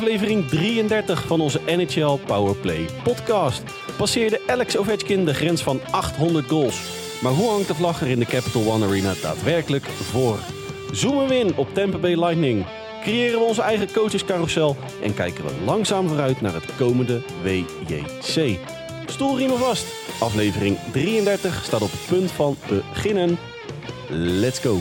aflevering 33 van onze NHL Powerplay podcast. Passeerde Alex Ovechkin de grens van 800 goals. Maar hoe hangt de vlag er in de Capital One Arena daadwerkelijk voor? Zoomen we in op Tampa Bay Lightning? Creëren we onze eigen coachescarousel? En kijken we langzaam vooruit naar het komende WJC? Stoelriemen vast. Aflevering 33 staat op het punt van beginnen. Let's go.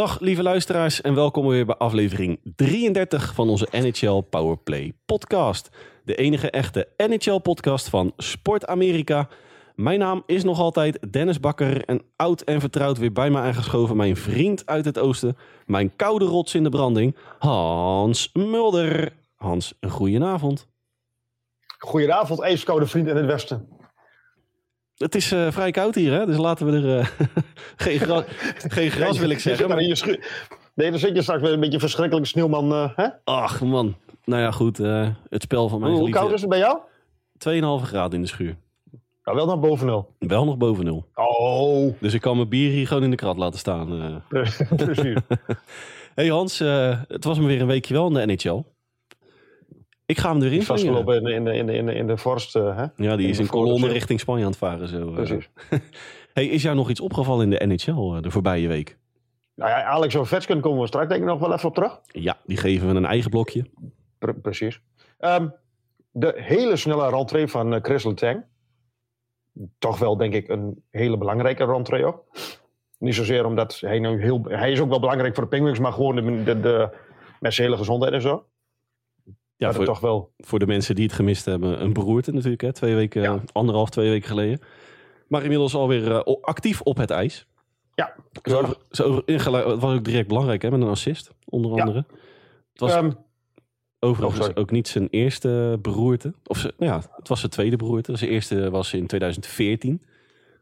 Dag lieve luisteraars en welkom weer bij aflevering 33 van onze NHL Powerplay podcast. De enige echte NHL podcast van Sport Amerika. Mijn naam is nog altijd Dennis Bakker en oud en vertrouwd weer bij me aangeschoven mijn vriend uit het oosten, mijn koude rots in de branding, Hans Mulder. Hans, een goedenavond. Goedenavond, ijskoude vriend in het westen. Het is uh, vrij koud hier, hè? dus laten we er uh, geen, gra geen gras, wil ik zeggen. Maar... Nee, dan zit je straks weer een beetje verschrikkelijk sneeuwman. Uh, hè? Ach man, nou ja goed, het spel van mijn Hoe, hoe koud is het bij jou? 2,5 graden in de schuur. Nou, wel nog boven nul. Wel nog boven nul. Oh. Dus ik kan mijn bier hier gewoon in de krat laten staan. Precies. hey Hans, het was me weer een weekje wel in de NHL. Ik ga hem erin Vastgelopen in in in in in de vorst. Uh, hè? Ja, die is in, kolonne richting Spanje aan het varen. Zo. Precies. hey, is jou nog iets opgevallen in de NHL uh, de voorbije week? Nou ja, Alex Ovechkin komen we straks denk ik nog wel even op terug. Ja, die geven we een eigen blokje. Pre precies. Um, de hele snelle rentree van uh, Chris Letang. Toch wel denk ik een hele belangrijke rentree ook. Niet zozeer omdat hij nu heel... Hij is ook wel belangrijk voor de Penguins, maar gewoon de, de, de, met zijn hele gezondheid en zo. Ja, voor, toch wel... voor de mensen die het gemist hebben, een beroerte natuurlijk. Hè? Twee weken, ja. anderhalf, twee weken geleden. Maar inmiddels alweer uh, actief op het ijs. Ja, zo, zo Het was ook direct belangrijk hè, met een assist, onder andere. Ja. Het was um, overigens oh, ook niet zijn eerste beroerte. Of ze, nou ja, het was zijn tweede beroerte. Zijn eerste was in 2014.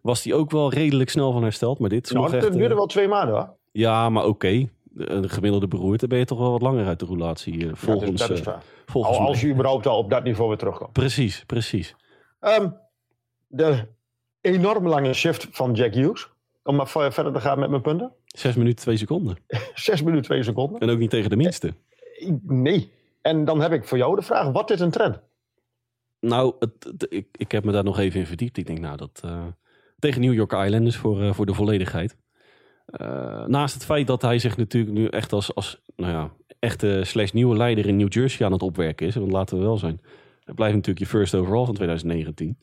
Was hij ook wel redelijk snel van hersteld. Maar dit is nou, nog het echt... duurde wel twee maanden hoor. Ja, maar oké. Okay. Een gemiddelde beroerte ben je toch wel wat langer uit de roulatie. Volgens, ja, dat is, dat is volgens al, als je überhaupt al op dat niveau weer terugkomt. Precies, precies. Um, de enorm lange shift van Jack Hughes. Om maar verder te gaan met mijn punten. Zes minuten, twee seconden. Zes minuten, twee seconden. En ook niet tegen de minste. Nee. En dan heb ik voor jou de vraag, wat is een trend? Nou, het, het, ik, ik heb me daar nog even in verdiept. Ik denk, nou, dat... Uh, tegen New York Islanders voor, uh, voor de volledigheid. Uh, naast het feit dat hij zich natuurlijk nu echt als, als nou ja, echte slash nieuwe leider in New Jersey aan het opwerken is. Want laten we wel zijn. Het blijft natuurlijk je first overall van 2019.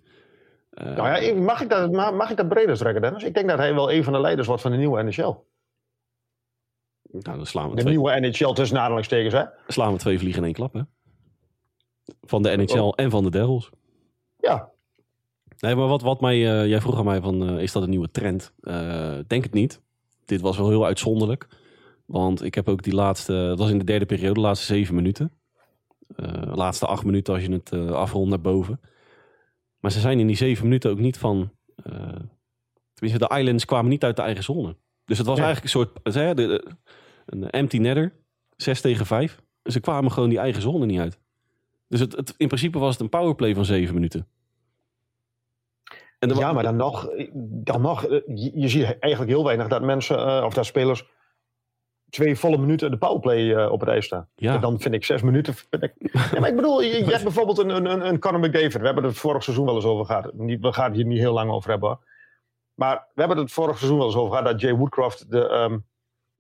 Uh, nou ja, mag ik, dat, mag ik dat breder trekken, Dennis? Ik denk dat hij wel een van de leiders wordt van de nieuwe NHL. Nou, dan slaan we de twee... nieuwe NHL tussen aanhalingstekens, hè? Slaan we twee vliegen in één klap, hè? Van de NHL oh. en van de Devils. Ja. Nee, maar wat, wat mij... Uh, jij vroeg aan mij van, is dat een nieuwe trend? Denk het niet. Dit was wel heel uitzonderlijk. Want ik heb ook die laatste, dat was in de derde periode, de laatste zeven minuten. Uh, laatste acht minuten als je het uh, afrondt naar boven. Maar ze zijn in die zeven minuten ook niet van. Uh, tenminste, de Islands kwamen niet uit de eigen zone. Dus het was ja. eigenlijk een soort. De, de, een empty netter. 6 tegen 5. Ze kwamen gewoon die eigen zone niet uit. Dus het, het, in principe was het een powerplay van zeven minuten. En ja, maar dan nog, dan nog je, je ziet eigenlijk heel weinig dat mensen, uh, of dat spelers, twee volle minuten de powerplay uh, op het ijs staan. Ja. En dan vind ik zes minuten. Ik, ja, maar ik bedoel, je, je hebt bijvoorbeeld een, een, een Conor McDavid. We hebben het vorig seizoen wel eens over gehad. Niet, we gaan het hier niet heel lang over hebben. Maar we hebben het vorig seizoen wel eens over gehad dat Jay Woodcroft de um,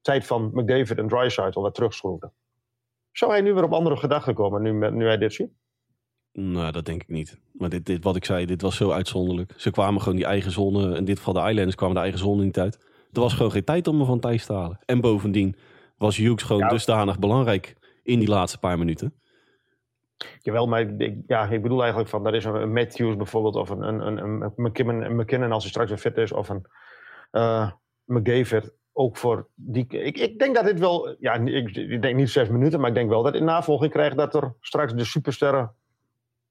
tijd van McDavid en Dryside al wat terugschroefde. Zou hij nu weer op andere gedachten komen nu, nu hij dit ziet? Nou, dat denk ik niet. Maar dit, dit, wat ik zei, dit was zo uitzonderlijk. Ze kwamen gewoon die eigen zone, in dit geval de Islanders kwamen de eigen zone niet uit. Er was gewoon geen tijd om me van thuis te halen. En bovendien was Hughes gewoon ja. dusdanig belangrijk in die laatste paar minuten. Jawel, maar ik, ja, ik bedoel eigenlijk van, dat is een, Matthews bijvoorbeeld, of een, een, een, een, McKinnon, als hij straks weer fit is, of een uh, McGaver. Ook voor die. Ik, ik denk dat dit wel. Ja, ik, ik denk niet zes minuten, maar ik denk wel dat in navolging krijgt dat er straks de supersterren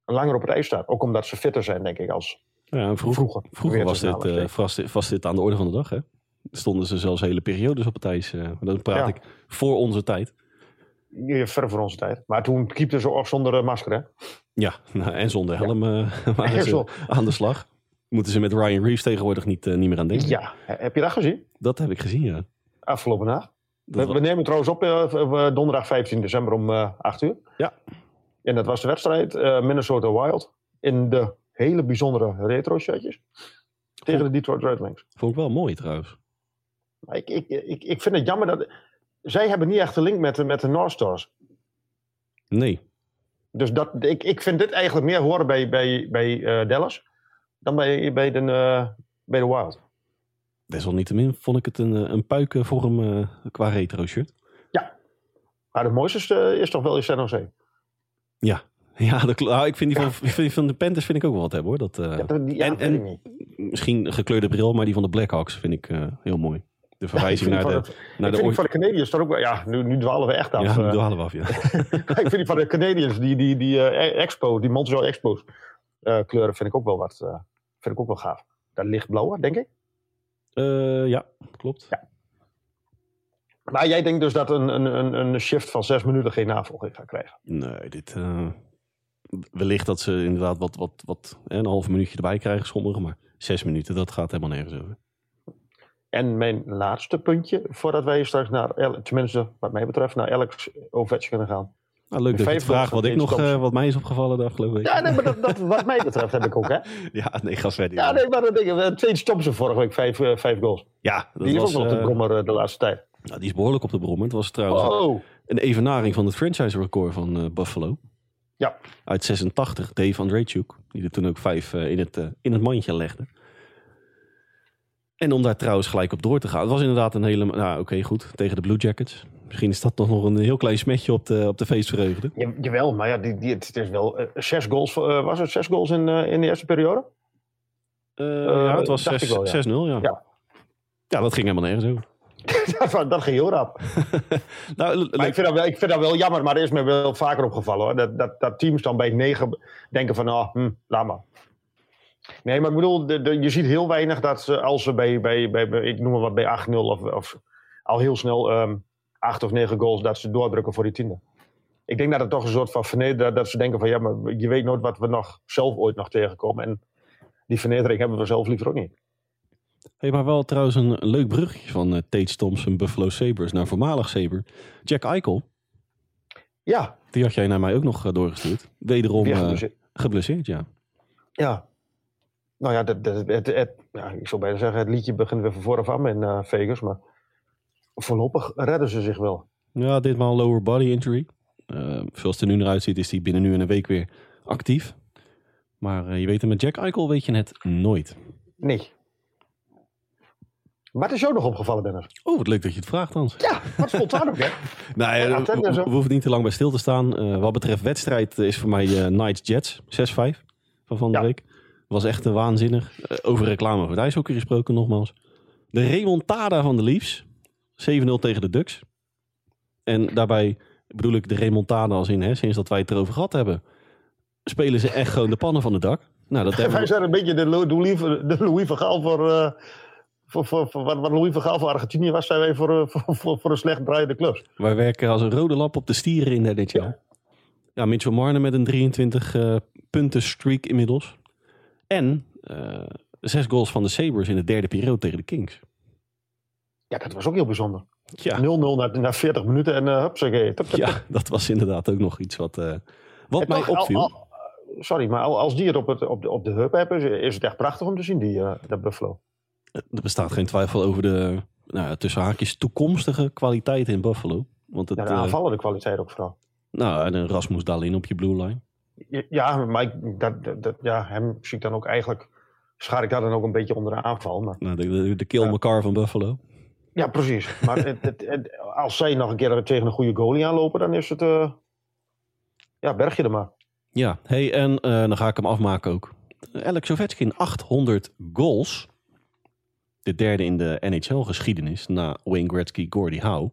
langer op het ijs staan. Ook omdat ze fitter zijn, denk ik, als ja, vroeger. Vroeger, vroeger was, dit, uh, vast, vast dit aan de orde van de dag, hè? Stonden ze zelfs hele periodes op het ijs. Uh, dan praat ja. ik voor onze tijd. Ja, ver voor onze tijd. Maar toen keepten ze op zonder uh, masker, hè? Ja, nou, en zonder helm waren ze aan de slag. Moeten ze met Ryan Reeves tegenwoordig niet, eh, niet meer aan denken? Ja, heb je dat gezien? Dat heb ik gezien, ja. Afgelopen nacht. We, was- we nemen trouwens op eh, eh, donderdag 15 december om eh 8 uur. Ja. En dat was de wedstrijd eh, Minnesota Wild in de hele bijzondere retro shirtjes tegen de Detroit Red Wings. Vond ik wel mooi trouwens. Maar ik, ik, ik, ik vind het jammer dat... Zij hebben niet echt een link met de, met de North Stars. Nee. Dus dat, ik, ik vind dit eigenlijk meer horen bij, bij, bij eh, Dallas dan bij, bij, de, eh, bij de Wild. Desalniettemin vond ik het een, een puikenvorm eh qua retro shirt. Maar het mooiste is, is toch wel in San Jose. Ja, dat, kl- nou, ik vind die van, ik vind die van de Panthers vind ik ook wel wat hebben hoor. Dat, eh, Ja, dat- ja, en- weet en- ik niet. misschien gekleurde bril, maar die van de Blackhawks vind ik eh, heel mooi. De Ik verwijzing naar de, naar ik de vind die ooit- van de Canadiens toch ook wel... Ja, nu, nu dwalen we echt af. Ja, eh. nu dwalen we af, ja. ik vind die van de Canadiens, die, die, die eh, Expo, die Montreal Expos eh, kleuren vind ik ook wel wat... eh, vind ik ook wel gaaf. Dat lichtblauwe, denk ik. Eh, ja, klopt. Maar jij denkt dus dat een, een, een, shift van zes minuten geen navolging gaat krijgen. Nee, dit... eh, wellicht dat ze inderdaad wat, wat, wat een half minuutje erbij krijgen, sommigen. Maar zes minuten, dat gaat helemaal nergens over. En mijn laatste puntje, voordat wij straks naar, tenminste wat mij betreft, naar Alex Ovechkin gaan. Nou, leuk dat je vraagt wat, ik nog, eh, wat mij is opgevallen de afgelopen week. Ja, nee, maar dat, dat, wat mij betreft heb ik ook, hè. Ja, nee, ga verder. Ja, nee, maar dat denk ik. Tweede Thompson vorige week, vijf, eh, vijf goals. Ja, dat Die is ook was, nog de eh, brommer eh, de laatste tijd. Nou, die is behoorlijk op de brommer. Het was trouwens Oh, een evenaring van het franchise record van eh, Buffalo. Ja. Uit 86, Dave Andrejchuk. Die er toen ook vijf eh, in, het, eh, in het mandje legde. En om daar trouwens gelijk op door te gaan. Het was inderdaad een hele... Nou, oké, goed. Tegen de Blue Jackets. Misschien is dat toch nog een heel klein smetje op de, op de feestvreugde. Ja, jawel, maar ja, die, die, het is wel zes goals. was het zes goals in, in de eerste periode? Ja, het was dacht ik 6 wel, ja. 6-0, ja. Ja. Ja, dat ging helemaal nergens over. dat, dat ging heel rap. Nou, Maar ik vind, dat wel, ik vind dat wel jammer, maar er is me wel vaker opgevallen hoor. Dat, dat, dat teams dan bij negen denken van, oh, hm, laat maar. Nee, maar ik bedoel, de, de- je ziet heel weinig dat ze, als ze bij, bij, bij, bij- ik noem maar wat, bij 8-0 of, of al heel snel ehm acht of negen goals, dat ze doordrukken voor die tiende. Ik denk dat het toch een soort van vernedering, dat ze denken van, ja, maar je weet nooit wat we nog zelf ooit nog tegenkomen. En die vernedering hebben we zelf liever ook niet. Hey, maar wel trouwens een leuk bruggetje van eh Tate Thompson, Buffalo Sabres naar voormalig Saber. Jack Eichel, Ja, die had jij naar mij ook nog eh, doorgestuurd. Wederom eh, geblesseerd. geblesseerd, ja. Ja. Nou ja, dat, dat, het, het, ja, ik zou bijna zeggen, het liedje begint weer van vooraf aan in Vegas. Maar voorlopig redden ze zich wel. Ja, ditmaal lower body injury. Eh, zoals het er nu naar uitziet is hij binnen nu en een week weer actief. Maar je weet het, met Jack Eichel weet je het nooit. Nee. Wat is jou nog opgevallen, Dennis? Oh, wat leuk dat je het vraagt, Hans. Ja, wat spontaan ook, hè? Nou, Ja, we, hoeven niet te lang bij stil te staan. Eh, wat betreft wedstrijd eh, is voor mij eh Knights Jets 6-5 van van de Ja. week. Was echt eh, waanzinnig. Over reclame voor ijshockey gesproken nogmaals. De remontada van de Leafs. 7-0 tegen de Ducks. En daarbij bedoel ik de remontada als in, hè, sinds dat wij het erover gehad hebben, spelen ze echt gewoon de pannen van het dak. Nou, dat hebben Wij we, zijn een beetje de, Lo- de, Louis, de Louis van Gaal voor, voor, voor, voor- wat, Louis van Gaal voor Argentinië was, zijn wij voor, eh, voor, voor, voor een slecht draaiende clubs. wij werken als een rode lap op de stieren in de NHL. Ja, Mitchell Marner met een 23 eh, punten streak inmiddels. En eh, zes goals van de Sabres in de derde periode tegen de Kings. Ja, dat was ook heel bijzonder. 0-0 Ja, na, na 40 minuten en uh, hupsakee. Ja, dat was inderdaad ook nog iets wat, eh, wat En mij toch, opviel. al- sorry, maar al- als die het op, het, op, de, op de hub hebben, is- het echt prachtig om te zien, die, eh dat Buffalo. Er bestaat geen twijfel over de nou, tussen haakjes toekomstige kwaliteit in Buffalo. Want het, Ja, de eh, aanvallende kwaliteit ook vooral. nou, en een Rasmus Dalin op je blue line. Ja, maar ik, dat, dat, ja, hem zie ik dan ook eigenlijk... Schaar ik daar dan ook een beetje onder de aanval. Maar, Nou, de, de, de kill Ja. van Buffalo. ja, precies. Maar het, het, het- als zij nog een keer tegen een goede goalie aanlopen, dan is het... eh, ja, berg je er maar. Ja, hey, en eh, dan ga ik hem afmaken ook. Alex Ovechkin, 800 goals. De derde in de NHL-geschiedenis na Wayne Gretzky, Gordie Howe.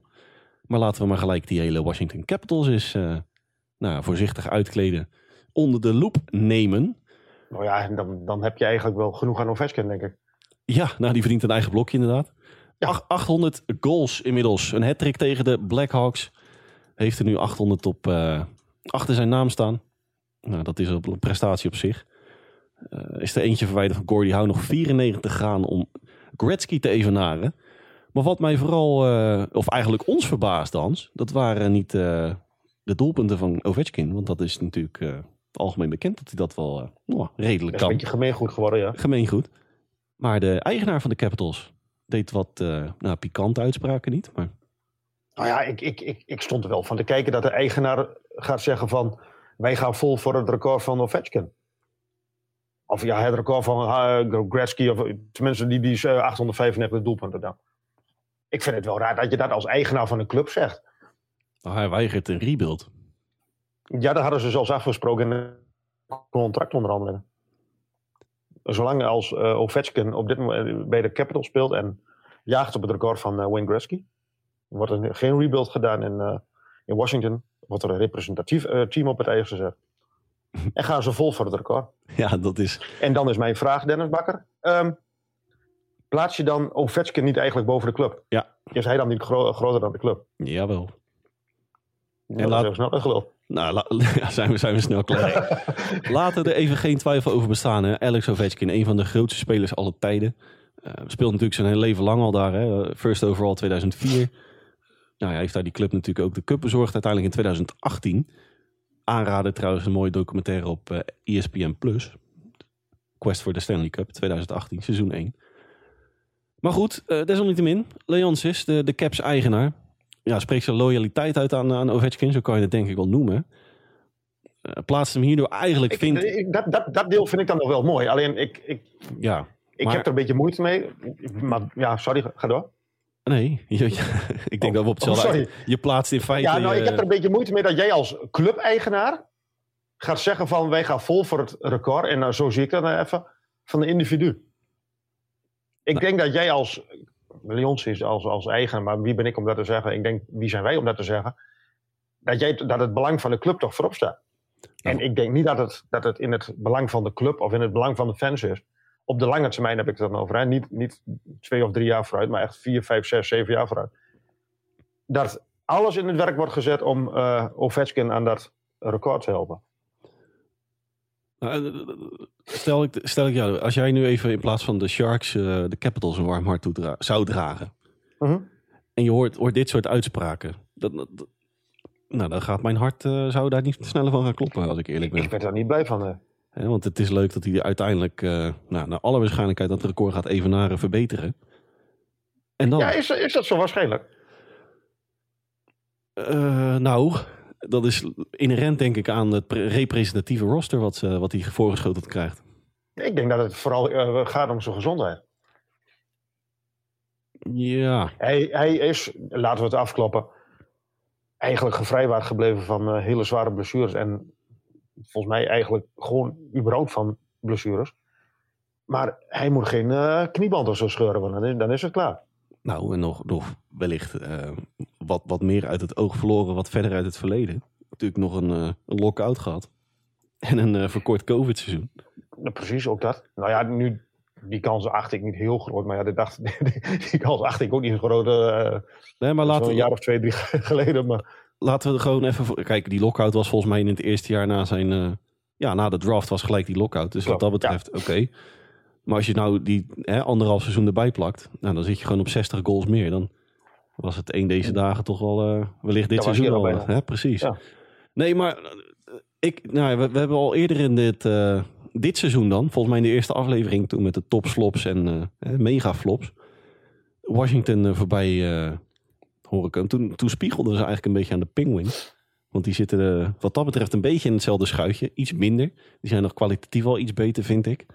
Maar laten we maar gelijk die hele Washington Capitals eens eh, nou, voorzichtig uitkleden. Onder de loep nemen. Nou ja, en dan, dan heb je eigenlijk wel genoeg aan Ovechkin, denk ik. Ja, nou die verdient een eigen blokje inderdaad. Ja. Ach- 800 goals inmiddels. Een hat tegen de Blackhawks. Heeft er nu 800 op, eh, achter zijn naam staan. Nou, dat is een prestatie op zich. eh, is er eentje verwijderd van Gordie Howe nog 94 gaan om Gretzky te evenaren. Maar wat mij vooral, eh, of eigenlijk ons verbaasde, Hans, dat waren niet eh, de doelpunten van Ovechkin. Want dat is natuurlijk eh, algemeen bekend dat hij dat wel nou, redelijk is een kan. beetje gemeengoed geworden, ja. Gemeengoed. Maar de eigenaar van de Capitals deed wat nou, pikante uitspraken niet. Maar Nou ja, ik, ik, ik, ik stond er wel van te kijken dat de eigenaar gaat zeggen van... wij gaan vol voor het record van Ovechkin. Of ja, het record van uh, Gretzky, of tenminste die, die is, eh, 895 doelpunten dan. Ik vind het wel raar dat je dat als eigenaar van een club zegt. nou, hij weigert een rebuild. Ja, dat hadden ze zelfs afgesproken in een contractonderhandelingen. Zolang als eh Ovechkin op dit moment bij de Capitals speelt en jaagt op het record van eh, Wayne Gretzky, wordt er geen rebuild gedaan in, eh, in Washington. Wordt er een representatief eh, team op het ijs gezet. En gaan ze vol voor het record. Ja, dat is... En dan is mijn vraag, Dennis Bakker. Ehm, plaats je dan Ovechkin niet eigenlijk boven de club? Ja. Is hij dan niet gro- groter dan de club? Jawel. Ja, En dat laat- is heel snel uitgeluld. Nou, ja, zijn, we, zijn we snel klaar. Laten er even geen twijfel over bestaan. Hè. Alex Ovechkin, een van de grootste spelers aller tijden. Eh, speelt natuurlijk zijn hele leven lang al daar. Hè. First overall 2004. Nou, hij heeft daar die club natuurlijk ook de cup bezorgd. Uiteindelijk in 2018. Aanraden trouwens een mooie documentaire op eh, ESPN+. Quest for the Stanley Cup 2018, seizoen 1. Maar goed, eh, desalniettemin. Leonsis, de, de Caps eigenaar. Ja, spreekt zijn loyaliteit uit aan, aan Ovechkin. Zo kan je het denk ik wel noemen. Eh plaatst hem hierdoor eigenlijk, Ik, vindt... ik- dat, dat, dat deel vind ik dan nog wel mooi. Alleen ik, ik, Ja, ik Maar- heb er een beetje moeite mee. Maar ja, sorry, ga door. Nee. je- je- ik denk dat we op Oh, hetzelfde uit- Je plaatst in feite... Ja, nou, ik heb er een beetje moeite mee dat jij als clubeigenaar gaat zeggen van wij gaan vol voor het record. En nou, zo zie ik dat nou even van de individu. Ik denk dat jij als Leons is als, als eigenaar, maar wie ben ik om dat te zeggen? Ik denk, wie zijn wij om dat te zeggen? Dat, jij, dat het belang van de club toch voorop staat. En Nou. ik denk niet dat het, dat het in het belang van de club of in het belang van de fans is. Op de lange termijn heb ik het dan over. Hè? Niet, niet twee of drie jaar vooruit, maar echt vier, vijf, zes, zeven jaar vooruit. Dat alles in het werk wordt gezet om eh Ovechkin aan dat record te helpen. Nou, eh, Stel ik, stel ik jou, als jij nu even in plaats van de Sharks eh, de Capitals een warm hart toedra- zou dragen. Mhm. En je hoort, hoort dit soort uitspraken. Dat, dat- nou, dan gaat mijn hart, zou daar niet sneller van gaan kloppen, als ik eerlijk ben. Ik werd daar niet blij van. Want het is leuk dat hij uiteindelijk, eh, nou, naar alle waarschijnlijkheid, dat record gaat evenaren, verbeteren. En dan, Ja, is, is dat zo waarschijnlijk? eh, nou, dat is inherent denk ik aan het pre- representatieve roster wat, ze- wat hij voorgeschoteld krijgt. Ik denk dat het vooral eh, gaat om zijn gezondheid. Ja, Hij, hij is, laten we het afkloppen, eigenlijk gevrijwaard gebleven van hele zware blessures. En volgens mij eigenlijk gewoon überhaupt van blessures. Maar hij moet geen eh, knieband of zo scheuren, want dan is, dan is het klaar. nou en nog, nog wellicht eh, wat, wat meer uit het oog verloren, wat verder uit het verleden. Natuurlijk nog een, een lock-out gehad. En een verkort COVID-seizoen. Nou, precies, ook dat. Nou ja, nu, die kans acht ik niet heel groot. Maar ja, die, dacht, die kans acht ik ook niet zo groot. Nee, maar laten, jaar of twee, drie geleden. Maar laten we er gewoon even voor... Kijk, die lockout was volgens mij in het eerste jaar na zijn... eh, ja, na de draft was gelijk die lockout. Dus wat dat betreft, oké. Maar als je nou die hè, anderhalf seizoen erbij plakt... Nou, dan zit je gewoon op 60 goals meer. Dan was het één deze dagen toch wel eh, wellicht dit seizoen al. Hè, precies. Ja. Nee, maar eh, ik, nou, we, we hebben al eerder in dit, dit seizoen dan... Volgens mij in de eerste aflevering toen met de topslops en mega flops... Washington voorbij horen komen. Toen, toen spiegelden ze eigenlijk een beetje aan de Penguins. Want die zitten eh, wat dat betreft een beetje in hetzelfde schuitje. Iets minder. Die zijn nog kwalitatief wel iets beter, vind ik.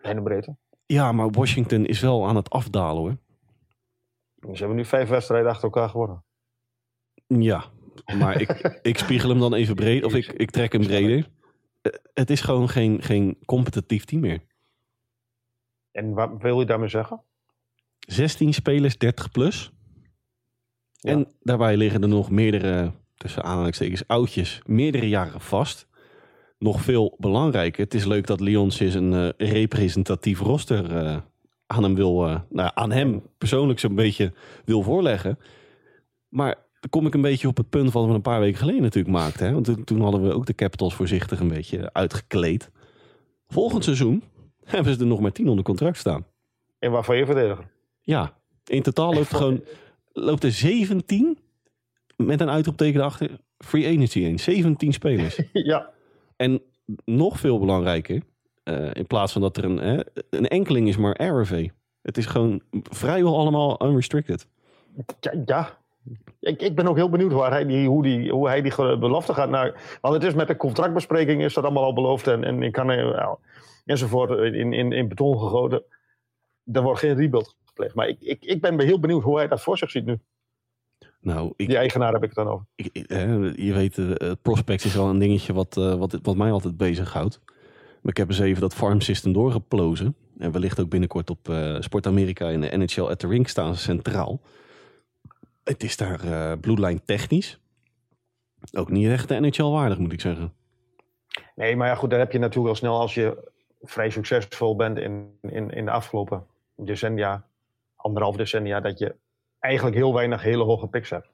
kleine breedte. Ja, maar Washington is wel aan het afdalen hoor. Ze hebben nu vijf wedstrijden achter elkaar gewonnen. Ja, maar ik, ik spiegel hem dan even breed. Of ik, ik trek hem breder. Eh, Het is gewoon geen, geen competitief team meer. En wat wil je daarmee zeggen? 16 spelers, 30 plus. Ja. En daarbij liggen er nog meerdere, tussen aanhalingstekens, oudjes, meerdere jaren vast. Nog veel belangrijker. Het is leuk dat Lyons is een eh, representatief roster eh, aan hem wil, eh, nou, aan hem persoonlijk zo'n beetje wil voorleggen. Maar dan kom ik een beetje op het punt wat we een paar weken geleden natuurlijk maakten. Hè? Want toen, toen hadden we ook de Capitals voorzichtig een beetje uitgekleed. Volgend seizoen hebben ze er nog maar 10 onder contract staan. En waarvan je verdediger? Ja, in totaal loopt gewoon loopt er 17 met een uitroepteken erachter free agency in. 17 spelers. ja. En nog veel belangrijker, uh, in plaats van dat er een, hè, een enkeling is maar RFV. Het is gewoon vrijwel allemaal unrestricted. Ja, ja. Ik, ik ben ook heel benieuwd waar hij die, hoe, die, hoe hij die belofte gaat naar. Want het is met de contractbespreking is dat allemaal al beloofd en, en ik kan er, enzovoort in, in, in beton gegoten. Er wordt geen rebuild gepleegd. Maar ik, ik, ik ben heel benieuwd hoe hij dat voor zich ziet nu. Nou, ik, die eigenaar heb ik het dan over. Ik, je weet, uh, prospects is wel een dingetje wat, uh, wat, wat mij altijd bezighoudt. Maar ik heb eens even dat farm system doorgeplozen. En wellicht ook binnenkort op uh, Sport Amerika in de NHL at the Ring staan ze centraal. Het is daar uh, bloedlijn technisch. Ook niet echt de NHL waardig, moet ik zeggen. Nee, maar ja, goed, daar heb je natuurlijk al snel als je vrij succesvol bent in, in, in de afgelopen decennia, anderhalf decennia, dat je eigenlijk heel weinig hele hoge picks hebt.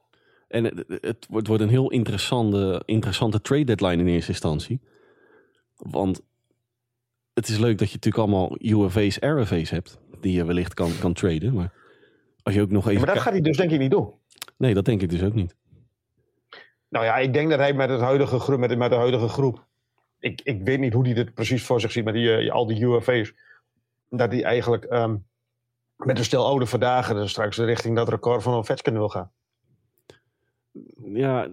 En het, het, wordt, wordt een heel interessante, interessante trade deadline in eerste instantie. Want het is leuk dat je natuurlijk allemaal UFA's, RFA's hebt, die je wellicht kan, kan traden. Maar als je ook nog even. Ja, maar dat gaat hij dus denk ik niet doen. Nee, dat denk ik dus ook niet. Nou ja, ik denk dat hij met, het huidige, groep, met, met de huidige groep. Ik, ik weet niet hoe hij dit precies voor zich ziet met die, uh, al die UFA's. Dat hij eigenlijk um, met een stel oude vandaag dus straks richting dat record van Ovechkin wil gaan. Ja,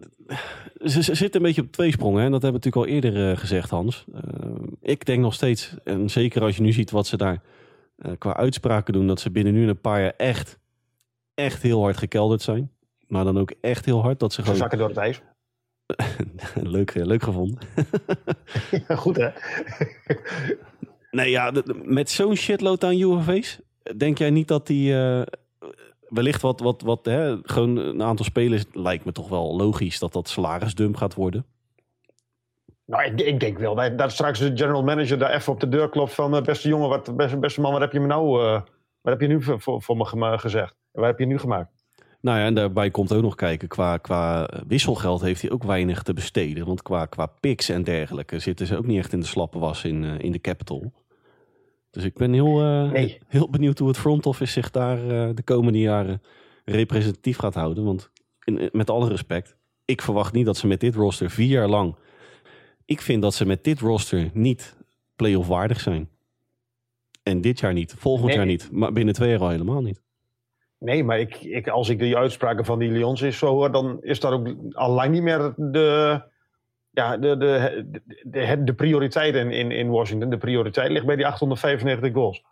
ze, ze zitten een beetje op twee sprongen. Hè? Dat hebben we natuurlijk al eerder uh, gezegd, Hans. Uh, ik denk nog steeds, en zeker als je nu ziet wat ze daar uh, qua uitspraken doen, dat ze binnen nu een paar jaar echt, echt heel hard gekelderd zijn. Maar dan ook echt heel hard dat ze, ze gewoon. zakken door het ijs. leuk, leuk gevonden. ja, goed hè? nee, ja, met zo'n shitload aan UFV's, denk jij niet dat die uh, wellicht wat, wat, wat hè, gewoon een aantal spelers lijkt me toch wel logisch dat dat salarisdump gaat worden? Nou, ik, ik denk wel dat, dat, straks de general manager daar even op de deur klopt van uh, beste jongen, wat, beste, beste man, wat heb je me nou, uh, wat heb je nu voor, voor, voor me gezegd? Wat heb je nu gemaakt? Nou ja, en daarbij komt ook nog kijken, qua, qua wisselgeld heeft hij ook weinig te besteden. Want qua, qua picks en dergelijke zitten ze ook niet echt in de slappe was in, uh, in de capital. Dus ik ben heel, uh, nee. heel benieuwd hoe het front office zich daar uh, de komende jaren representatief gaat houden. Want in, met alle respect, ik verwacht niet dat ze met dit roster vier jaar lang... Ik vind dat ze met dit roster niet play-off waardig zijn. En dit jaar niet, volgend Nee. jaar niet, maar binnen twee jaar al helemaal niet. Nee, maar ik, ik, als ik die uitspraken van die Lions is zo hoor, dan is dat ook al lang niet meer de, ja, de, de, de, de, prioriteit in, in, in Washington. De prioriteit ligt bij die 895 goals.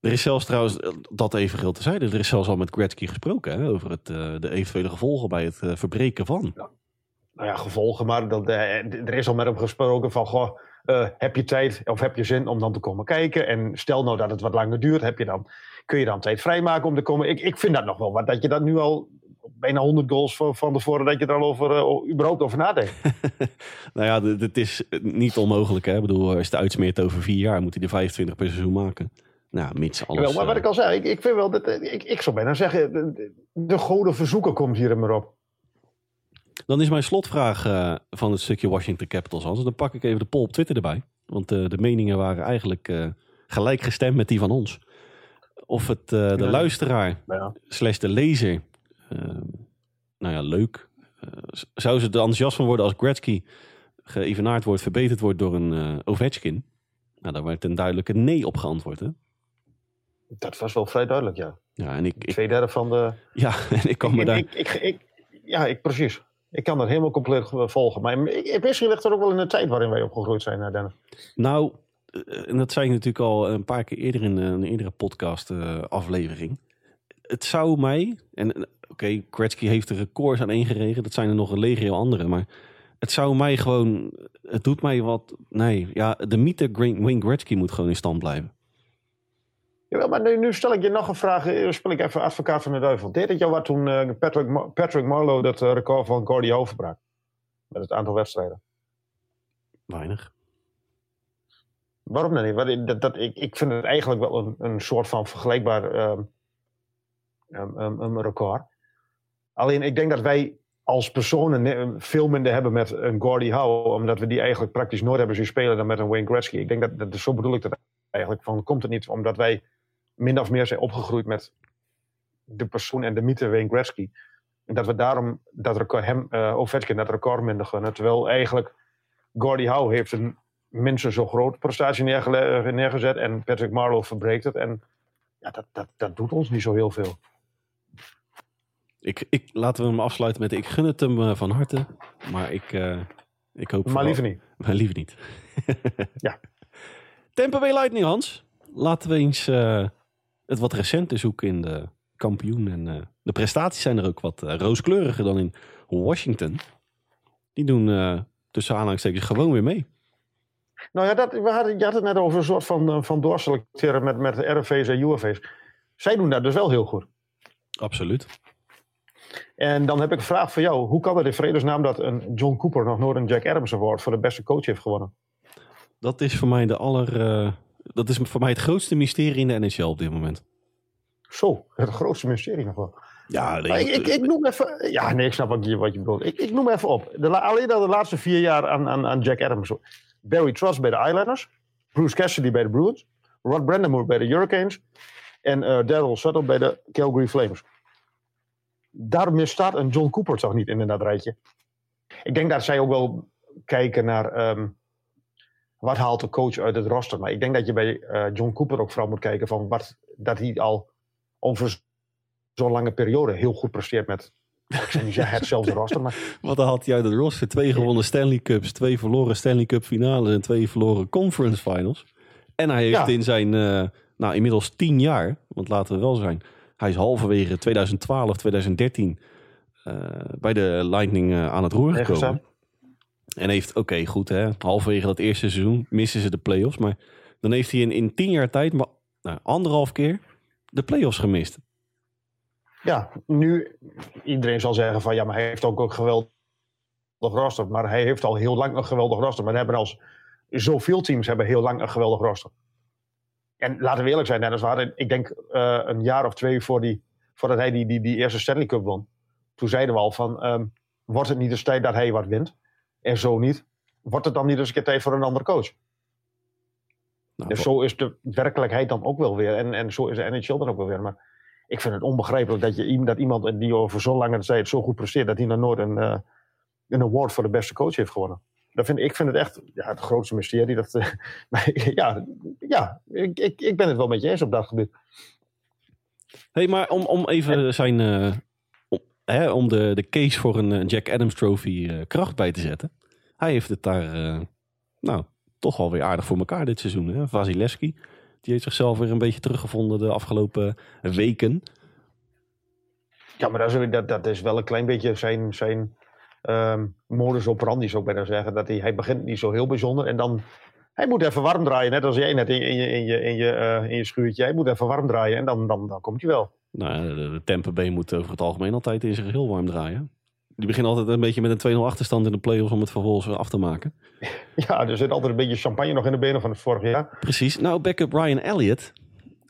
Er is zelfs trouwens, eh, dat even geld tezijde, er is zelfs al met Gretzky gesproken hè, over het, uh, de eventuele gevolgen bij het uh, verbreken van. Nou ja, gevolgen, maar dat, er is al met hem gesproken van, goh, uh, heb je tijd of heb je zin om dan te komen kijken? En stel nou dat het wat langer duurt, heb je dan, kun je dan tijd vrijmaken om te komen? Ik, ik vind dat nog wel wat, dat je dat nu al bijna 100 goals van, van tevoren, dat je er al over, uh, überhaupt over nadenkt. nou ja, het is niet onmogelijk. Hè? Ik bedoel, als je het uitsmeert over vier jaar, moet hij er 25 per seizoen maken. Nou, mits alles... Jawel, maar wat ik al zei, ik, ik vind wel, dat, ik, ik zou bijna zeggen, de, de goden verzoeken komt hier maar op. Dan is mijn slotvraag uh, van het stukje Washington Capitals. Hans. Dan pak ik even de poll op Twitter erbij. Want uh, de meningen waren eigenlijk uh, gelijk gestemd met die van ons. Of het de ja. luisteraar ja. slash de lezer, nou ja, leuk. zou ze er enthousiast van worden als Gretzky geëvenaard wordt, verbeterd wordt door een Ovechkin? Nou, daar werd een duidelijke nee op geantwoord, hè? Dat was wel vrij duidelijk, ja. Ja, en ik... ik Twee derde van de... Ja, en ik kan me daar... Ik, ik, ja, ik, precies. Ik kan dat helemaal compleet volgen. Maar misschien ligt er ook wel in de tijd waarin wij opgegroeid zijn, Dennis. Nou, en dat zei ik natuurlijk al een paar keer eerder in een eerdere podcast uh, aflevering. Het zou mij, en okay, Gretzky heeft de records aan geregen. Dat zijn er nog een legio andere, maar het zou mij gewoon, het doet mij wat, nee, ja, de mythe Wayne Gretzky moet gewoon in stand blijven. Ja, maar nu, nu, stel ik je nog een vraag. Spel ik even advocaat van de duivel. Deed het jou wat toen uh, Patrick, Mar Patrick Marlowe dat uh, record van Gordy overbrak? Met het aantal wedstrijden. Weinig. Waarom dan niet? Dat, dat, ik, ik vind het eigenlijk wel een, een soort van vergelijkbaar um, um, um, record. Alleen ik denk dat wij als personen veel minder hebben met een Gordie Howe, omdat we die eigenlijk praktisch nooit hebben zien spelen dan met een Wayne Gretzky. Ik denk dat, dat zo bedoel ik dat eigenlijk. Van, komt het niet omdat wij min of meer zijn opgegroeid met de persoon en de mythe Wayne Gretzky. En dat we daarom dat record, hem, uh, Ovechkin dat record minder gunnen. Terwijl eigenlijk Gordie Howe heeft een minstens zo groot prestatie neergezet. En Patrick Marlowe verbreekt het. En ja, dat, dat, dat doet ons niet zo heel veel. Ik, ik, laten we hem afsluiten met ik gun het hem uh, van harte. Maar ik, uh, ik hoop... Maar liever niet. Maar liever niet. ja. Tampa Bay Lightning, Hans. Laten we eens uh, het wat recente zoeken in de kampioen. En de prestaties zijn er ook wat rooskleuriger dan in Washington. Die doen tussen aanhalingstekens gewoon weer mee. Nou ja, dat, we hadden, je had het net over een soort van, van doorselecteren met, met RFV's en UFV's. Zij doen dat dus wel heel goed. Absoluut. En dan heb ik een vraag voor jou. Hoe kan het in vredesnaam dat een John Cooper nog nooit een Jack Adams Award voor de beste coach heeft gewonnen? Dat is voor mij de aller. Uh, dat is voor mij het grootste mysterie in de NHL op dit moment. Zo, het grootste mysterie nog wel. Ja, nee, ik, ik, ik, noem even. Ja, nee, ik snap wat je, wat je bedoelt. Ik, ik noem even op. De, alleen al de laatste vier jaar aan, aan, aan Jack Adams. Barry Trust bij de Islanders. Bruce Cassidy bij de Bruins. Rod Brandamore bij de Hurricanes. En uh, Daryl Sutter bij de Calgary Flames daar staat een John Cooper toch niet in dat rijtje. Ik denk dat zij ook wel kijken naar um, wat haalt de coach uit het roster. Maar ik denk dat je bij uh, John Cooper ook vooral moet kijken van wat, dat hij al over zo'n lange periode heel goed presteert met ik zeggen hetzelfde roster. Maar... Wat had hij uit het roster? Twee gewonnen Stanley Cups, twee verloren Stanley Cup finales en twee verloren conference finals. En hij heeft ja. in zijn, uh, nou inmiddels tien jaar, want laten we wel zijn, hij is halverwege 2012, 2013 uh, bij de Lightning uh, aan het roer gekomen. En heeft, oké, okay, goed hè, halverwege dat eerste seizoen missen ze de playoffs. Maar dan heeft hij in, in tien jaar tijd, maar nou, anderhalf keer, de playoffs gemist. Ja, nu, iedereen zal zeggen van ja, maar hij heeft ook een geweldig roster. Maar hij heeft al heel lang een geweldig roster. Maar hebben als zoveel teams hebben heel lang een geweldig roster. En laten we eerlijk zijn, Dennis, we hadden, ik denk uh, een jaar of twee voor die, voordat hij die, die, die eerste Stanley Cup won. Toen zeiden we al van, um, wordt het niet eens tijd dat hij wat wint? En zo niet, wordt het dan niet eens een keer tijd voor een andere coach? Nou, dus zo is de werkelijkheid dan ook wel weer. En, en zo is de NHL dan ook wel weer. Maar ik vind het onbegrijpelijk dat, je, dat iemand die over zo'n lange tijd zo goed presteert, dat hij dan nooit een, uh, een award voor de beste coach heeft gewonnen dat vind, ik vind het echt ja, het grootste mysterie. Dat, uh, ja, ja ik, ik, ik ben het wel met je eens op dat gebied. hey, maar om, om even zijn. Uh, om, hè, om de, de case voor een Jack Adams Trophy uh, kracht bij te zetten. Hij heeft het daar. nou, toch wel weer aardig voor elkaar dit seizoen. Hè? Vasilevski. Die heeft zichzelf weer een beetje teruggevonden de afgelopen weken. Ja, maar dat is, dat, dat is wel een klein beetje zijn. zijn um, modus operandi zou ik bijna zeggen. Dat hij, hij begint niet zo heel bijzonder en dan... Hij moet even warm draaien, net als jij net in, in je, in je, in je, uh, in je schuurtje. Hij moet even warm draaien en dan, dan, dan komt hij wel. Nou, de, Tampa Bay moet over het algemeen altijd in zich heel warm draaien. Die beginnen altijd een beetje met een 2-0 achterstand in de playoffs om het vervolgens af te maken. Ja, er zit altijd een beetje champagne nog in de benen van het vorige jaar. Precies. Nou, backup Ryan Elliott.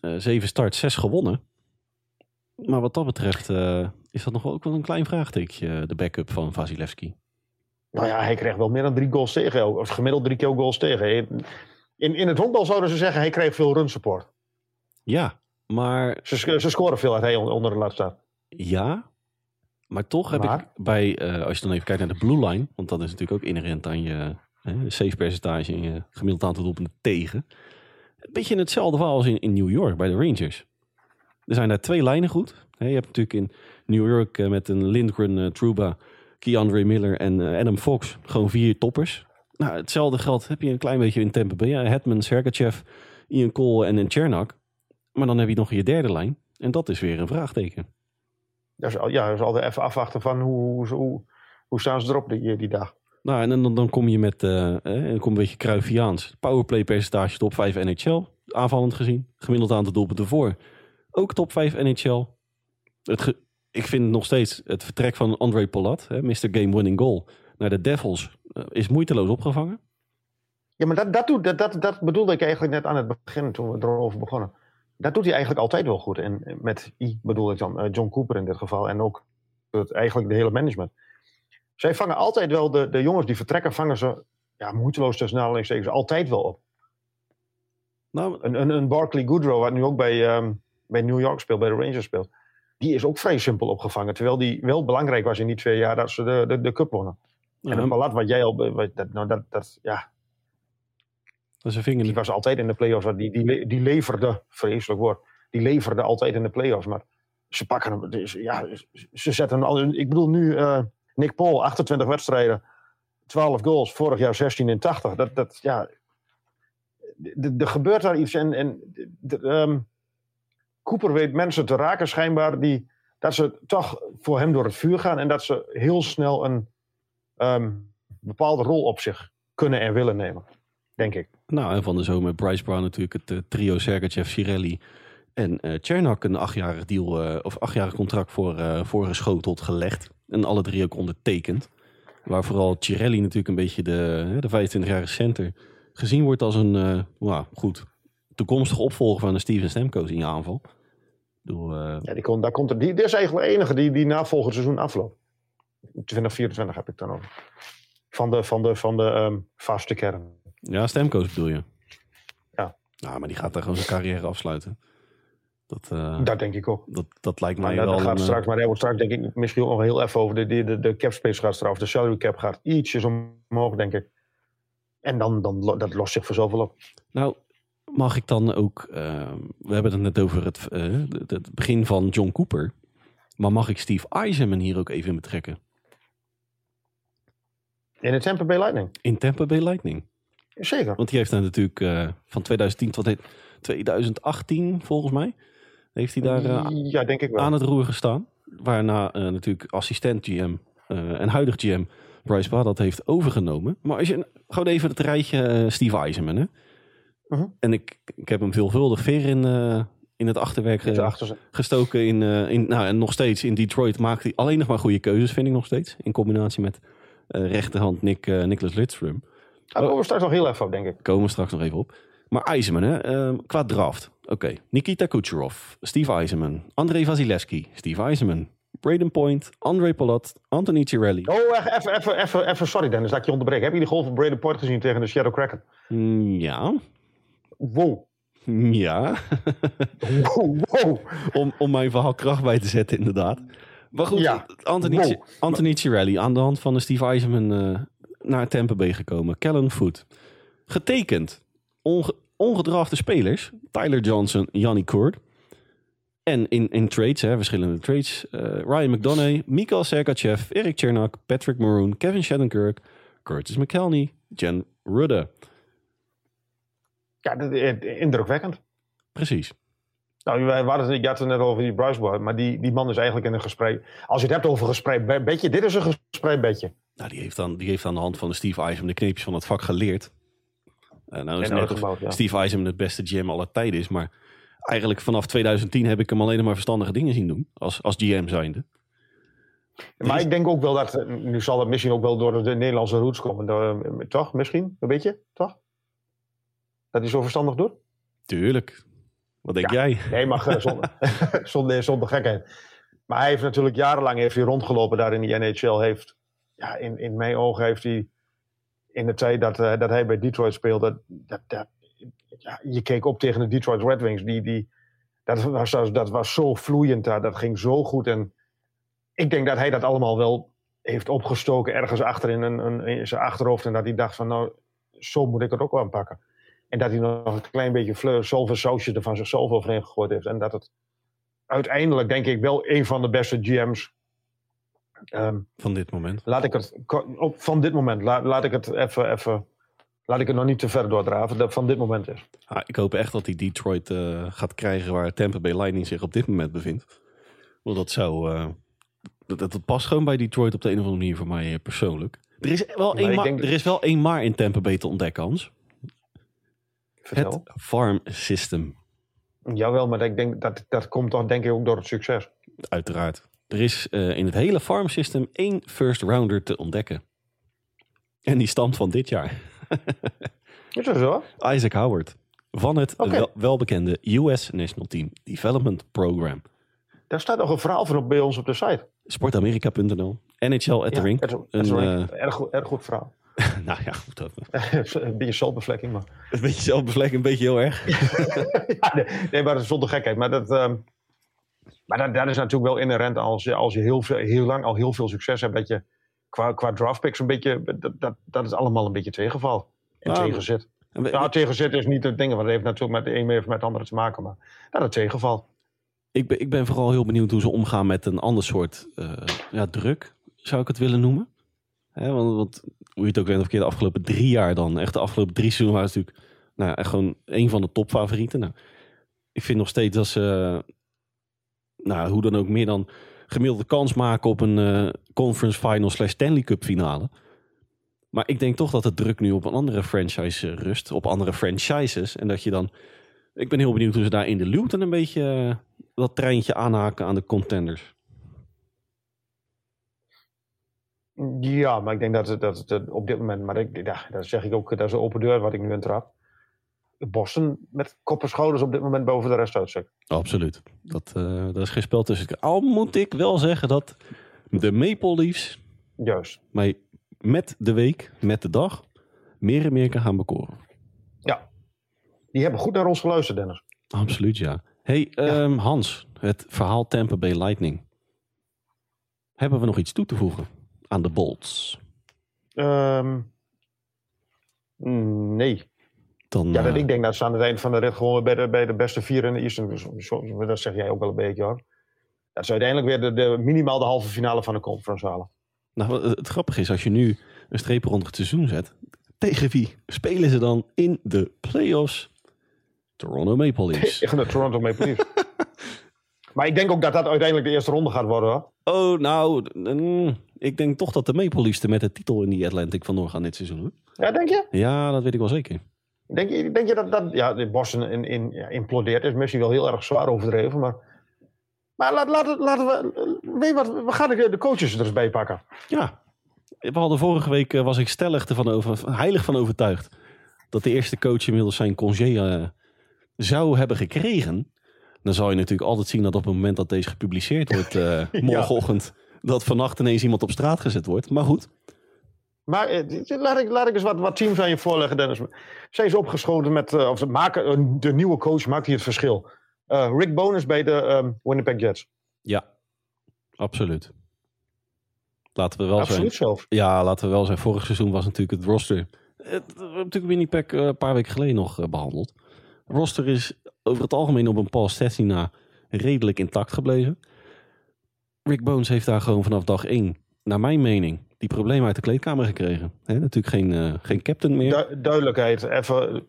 Uh, zeven starts, zes gewonnen. Maar wat dat betreft uh, is dat nog wel ook wel een klein vraagtekentje, de backup van Vasilevski. Nou ja, hij kreeg wel meer dan drie goals tegen. Of gemiddeld drie keer goals tegen. In, in het honkbal zouden ze zeggen, hij kreeg veel run support. Ja, maar... Ze, ze scoren veel uit hij onder de laatste staat. Ja, maar toch heb ik bij, uh, als je dan even kijkt naar de blue line, want dat is natuurlijk ook inherent aan je hè, save percentage en je gemiddeld aantal doelpunten tegen. Een beetje hetzelfde verhaal als in, in New York bij de Rangers. Er zijn daar twee lijnen goed. je hebt natuurlijk in New York uh, met een Lindgren, uh, Truba, Keandre Miller en uh, Adam Fox gewoon vier toppers. Nou, hetzelfde geldt heb je een klein beetje in Tampa Bay. Ja, Hetman, Sergachev, Ian Cole en een Chernak. Maar dan heb je nog je derde lijn. En dat is weer een vraagteken. Ja, dat is altijd even afwachten van hoe, hoe, hoe staan ze erop die, die dag. Nou, en dan, dan kom je met uh, eh, kom een beetje Cruyffiaans. Powerplay percentage top 5 NHL. Aanvallend gezien. Gemiddeld aantal doelpunten voor. Ook top 5 NHL. Het ik vind nog steeds het vertrek van André Polat, hè, Mr. Game Winning Goal, naar de Devils, uh, is moeiteloos opgevangen. Ja, maar dat, dat, doet, dat, dat, dat bedoelde ik eigenlijk net aan het begin toen we erover begonnen. Dat doet hij eigenlijk altijd wel goed. En met I bedoel ik dan uh, John Cooper in dit geval en ook het, eigenlijk de hele management. zij vangen altijd wel, de, de jongens die vertrekken, vangen ze ja, moeiteloos tussen aanhalingstekens altijd wel op. Nou, Een, een, een Barkley Goodrow, wat nu ook bij, ehm, bij New York speelt, bij de Rangers speelt, die is ook vrij simpel opgevangen. Terwijl die wel belangrijk was in die twee jaar dat ze de, de, de cup wonnen. En ja, Palat, wat jij al, wat, dat, nou, dat, dat, ja, dat is een vinger die was altijd in de play-offs. Die, die, die leverde, vreselijk woord, die leverde altijd in de play-offs. Maar ze pakken hem, dus, ja, ze zetten hem al, ik bedoel nu eh, Nick Paul, 28 wedstrijden, 12 goals, vorig jaar 16 in 80. Dat, dat, ja, er gebeurt daar iets en, en ehm, Cooper weet mensen te raken schijnbaar die, dat ze toch voor hem door het vuur gaan en dat ze heel snel een ehm, bepaalde rol op zich kunnen en willen nemen, denk ik. Nou, en van de zomer Bryce Brown natuurlijk het eh, trio Sergachev, Cirelli en Chernak een achtjarig deal eh, of achtjarig contract voor, eh voorgeschoteld gelegd. En alle drie ook ondertekend. Waar vooral Cirelli natuurlijk een beetje de, de 25-jarige center gezien wordt als een nou, goed toekomstige opvolger van de Steven Stamkos in je aanval. Bedoel, eh, Ja, die kon, daar komt er, die, dit is eigenlijk de enige die, die na volgend seizoen afloopt. 2024 heb ik dan over. Van de, van de, van de ehm, vaste kern. ja, Stamkos bedoel je? Ja. Nou, maar die gaat daar gewoon zijn carrière afsluiten. Dat, eh, Dat denk ik ook. dat, dat lijkt mij wel gaat een, eh, straks, maar hij wordt straks denk ik misschien ook nog heel even over. De, de, de, de cap space gaat straks, de salary cap gaat ietsjes omhoog, denk ik. En dan, dan dat lost zich voor zoveel op. Nou, mag ik dan ook... eh, we hebben het net over het, eh, het- het begin van John Cooper. Maar mag ik Steve Eisenman hier ook even in betrekken? In de Tampa Bay Lightning. In Tampa Bay Lightning. Zeker. Want die heeft daar natuurlijk eh, van 2010 tot 2018 volgens mij... heeft hij daar ja, denk ik wel. aan het roer gestaan. Waarna natuurlijk assistent GM en huidig GM Bryce Bad dat heeft overgenomen. Maar als je gewoon even het rijtje Steve Eisenman. Hè? Mhm. En ik, ik heb hem veelvuldig ver in, eh, in het achterwerk achter gestoken. In, eh, in, nou, en nog steeds in Detroit maakt hij alleen nog maar goede keuzes, vind ik nog steeds. In combinatie met eh, rechterhand Nick, Nicholas Lidstrom. Daar komen we straks nog heel even op, denk ik. Komen we straks nog even op. Maar Eisenman, hè, ehm, qua draft. Oké, Nikita Kucherov, Steve Eisenman, Andrei Vasilevsky, Steve Eisenman, Braden Point, André Palat, Anthony Cirelli. Oh, even, even, even, even, sorry Dennis dat ik je onderbreek. Heb je die goal van Braden Point gezien tegen de Shadow Kraken? Mm, Ja, Wow. ja. Wow, wow. om, om mijn verhaal kracht bij te zetten, inderdaad. Maar goed, Ja. Anthony, Wow. Anthony Cirelli aan de hand van de Steve Eisenman eh, naar Tampa Bay gekomen. Kellen Foot. Getekend. Onge, ongedrafte spelers. Tyler Johnson, Yanni Koord. En in, in trades, hè, verschillende trades. eh, Ryan McDonough, Mikael Sergachev, Erik Chernak, Patrick Maroon, Kevin Shattenkirk, Curtis McKelney, Jen Rudde. Ja, indrukwekkend. Precies. Nou, wij waren, het- je had het net over die Boy, maar die, die man is eigenlijk in een gesprek. Als je het hebt over gesprek be- bedje, dit is een gesprek bedje. Nou, die heeft, dan, die heeft aan de hand van de Steve Eisenman de kneepjes van het vak geleerd. Eh, nou is net ja. Steve Eisenman het beste GM aller tijden is. Maar eigenlijk vanaf 2010 heb ik hem alleen maar verstandige dingen zien doen. Als, als GM zijnde. Maar ik denk ook wel dat, nu zal het misschien ook wel door de Nederlandse roots komen, door, toch? Misschien, een beetje, toch? Dat hij zo verstandig doet? Tuurlijk. Wat denk Ja. jij? Nee, maar eh, zonder, zonder, zonder gekheid. Maar hij heeft natuurlijk jarenlang heeft hij rondgelopen daar in die NHL. Heeft, ja, in, in mijn ogen heeft hij in de tijd dat, eh, dat hij bij Detroit speelde. Dat, dat, ja, je keek op tegen de Detroit Red Wings. Die, die, dat, was, dat was zo vloeiend daar. Dat ging zo goed. En ik denk dat hij dat allemaal wel heeft opgestoken ergens achter in, een, een, in zijn achterhoofd. En dat hij dacht van nou, zo moet ik het ook wel aanpakken. En dat hij nog een klein beetje fleur, zoveel er van zichzelf overheen gegooid heeft. En dat het uiteindelijk, denk ik, wel een van de beste GM's. ehm, Van dit moment. laat ik het op, van dit moment, laat, laat ik het even, even. Laat ik het nog niet te ver doordraven. Dat van dit moment is. Ah, ik hoop echt dat hij Detroit eh, gaat krijgen waar Tampa Bay Lightning zich op dit moment bevindt. Want dat zou... eh, dat, dat past gewoon bij Detroit op de een of andere manier voor mij eh, persoonlijk. Er is wel één maar, er is wel één maar in Tampa Bay te ontdekken, Hans. Vertel. Het farm system. Jawel, maar ik denk, dat, dat komt toch denk ik ook door het succes. Uiteraard. Er is eh, in het hele farm system één first rounder te ontdekken. En die stamt van dit jaar. Is dat zo? Isaac Howard. Van het wel- welbekende US National Team Development Program. Daar staat nog een verhaal van op bij ons op de site. Sportamerika.nl. NHL at the Ring. Een, eh, erg, erg goed verhaal. nou ja, goed. een beetje saltbevlekking, maar... Een beetje zelfbevlekking, een beetje heel erg. ja, nee, nee, maar dat is zonder gekheid. Maar dat, ehm, maar dat, dat is natuurlijk wel inherent als je, als je heel, veel, heel lang al heel veel succes hebt. Dat je qua, qua draftpicks een beetje. Dat, dat, dat is allemaal een beetje tegenval. En Nou, tegenzit. Nou, tegenzit is niet het ding, want het heeft natuurlijk met de een heeft met het andere te maken. Maar dat is tegenval. Ik ben, ik ben vooral heel benieuwd hoe ze omgaan met een ander soort eh, ja, druk, zou ik het willen noemen. Want, want hoe je het ook bent of de afgelopen drie jaar dan. Echt de afgelopen drie seizoenen ze natuurlijk nou, echt gewoon een van de topfavorieten. Nou, ik vind nog steeds dat ze, nou, hoe dan ook, meer dan gemiddelde kans maken op een eh, conference final slash Stanley Cup finale. Maar ik denk toch dat de druk nu op een andere franchise eh, rust, op andere franchises. En dat je dan, ik ben heel benieuwd hoe ze daar in de Luton een beetje eh, dat treintje aanhaken aan de contenders. Ja, maar ik denk dat, het- dat, het- dat op dit moment. Maar ik, ja, dat zeg ik ook. Dat is een open deur wat ik nu intrap. Boston met kop en schouders op dit moment boven de rest uitzet. Absoluut. Dat, eh is geen spel tussen. Al moet ik wel zeggen dat de Maple Leafs Juist. mij met de week, met de dag, meer en meer kan gaan bekoren. Ja. Die hebben goed naar ons geluisterd, Dennis. Absoluut, ja. Hey, ehm, Hans, het verhaal Tampa Bay Lightning. Hebben we nog iets toe te voegen aan de Bolts? Ehm, nee. Dan, Ja, dat eh, ik denk dat ze aan het eind van de rit gewoon bij de, bij de beste vier in de Eastern. Dat zeg jij ook wel een beetje hoor. Dat ze uiteindelijk weer de, de, minimaal de halve finale van de conference halen. nou, het, het grappige is, als je nu een streep rond het seizoen zet, tegen wie spelen ze dan in de playoffs? Toronto Maple Leafs. Tegen de Toronto Maple Leafs. maar ik denk ook dat dat uiteindelijk de eerste ronde gaat worden hoor. Oh, nou, mm, ik denk toch dat de Maple Leafs er met de titel in die Atlantic vandoor gaan dit seizoen. Hoor. Ja, denk je? Ja, dat weet ik wel zeker. Denk je, denk je dat, dat ja, de Boston in, in, ja, implodeert? Is misschien wel heel erg zwaar overdreven, maar... Maar laat, laat, laten we... Weet je wat, we gaan de, de coaches er eens bij pakken. Ja, we hadden vorige week, eh, was ik stellig ervan over, heilig van overtuigd, dat de eerste coach inmiddels zijn congé eh, zou hebben gekregen. Dan zal je natuurlijk altijd zien dat op het moment dat deze gepubliceerd wordt, eh, morgenochtend, dat vannacht ineens iemand op straat gezet wordt. Maar goed, Maar eh, laat, ik, laat ik eens wat, wat teams aan je voorleggen, Dennis. Zijn ze opgeschoten met... eh, of ze maken, de nieuwe coach maakt hier het verschil. Eh, Rick Bonus bij de ehm, Winnipeg Jets. ja, absoluut. Laten we wel Absoluut zijn. zelf. Ja, laten we wel zijn. Vorig seizoen was natuurlijk het roster. Het, we hebben natuurlijk Winnipeg een paar weken geleden nog eh, behandeld. Roster is over het algemeen op een Paul na redelijk intact gebleven. Rick Bones heeft daar gewoon vanaf dag één, naar mijn mening, die problemen uit de kleedkamer gekregen. Hè, natuurlijk geen, eh, geen captain meer. Du- duidelijkheid. Even...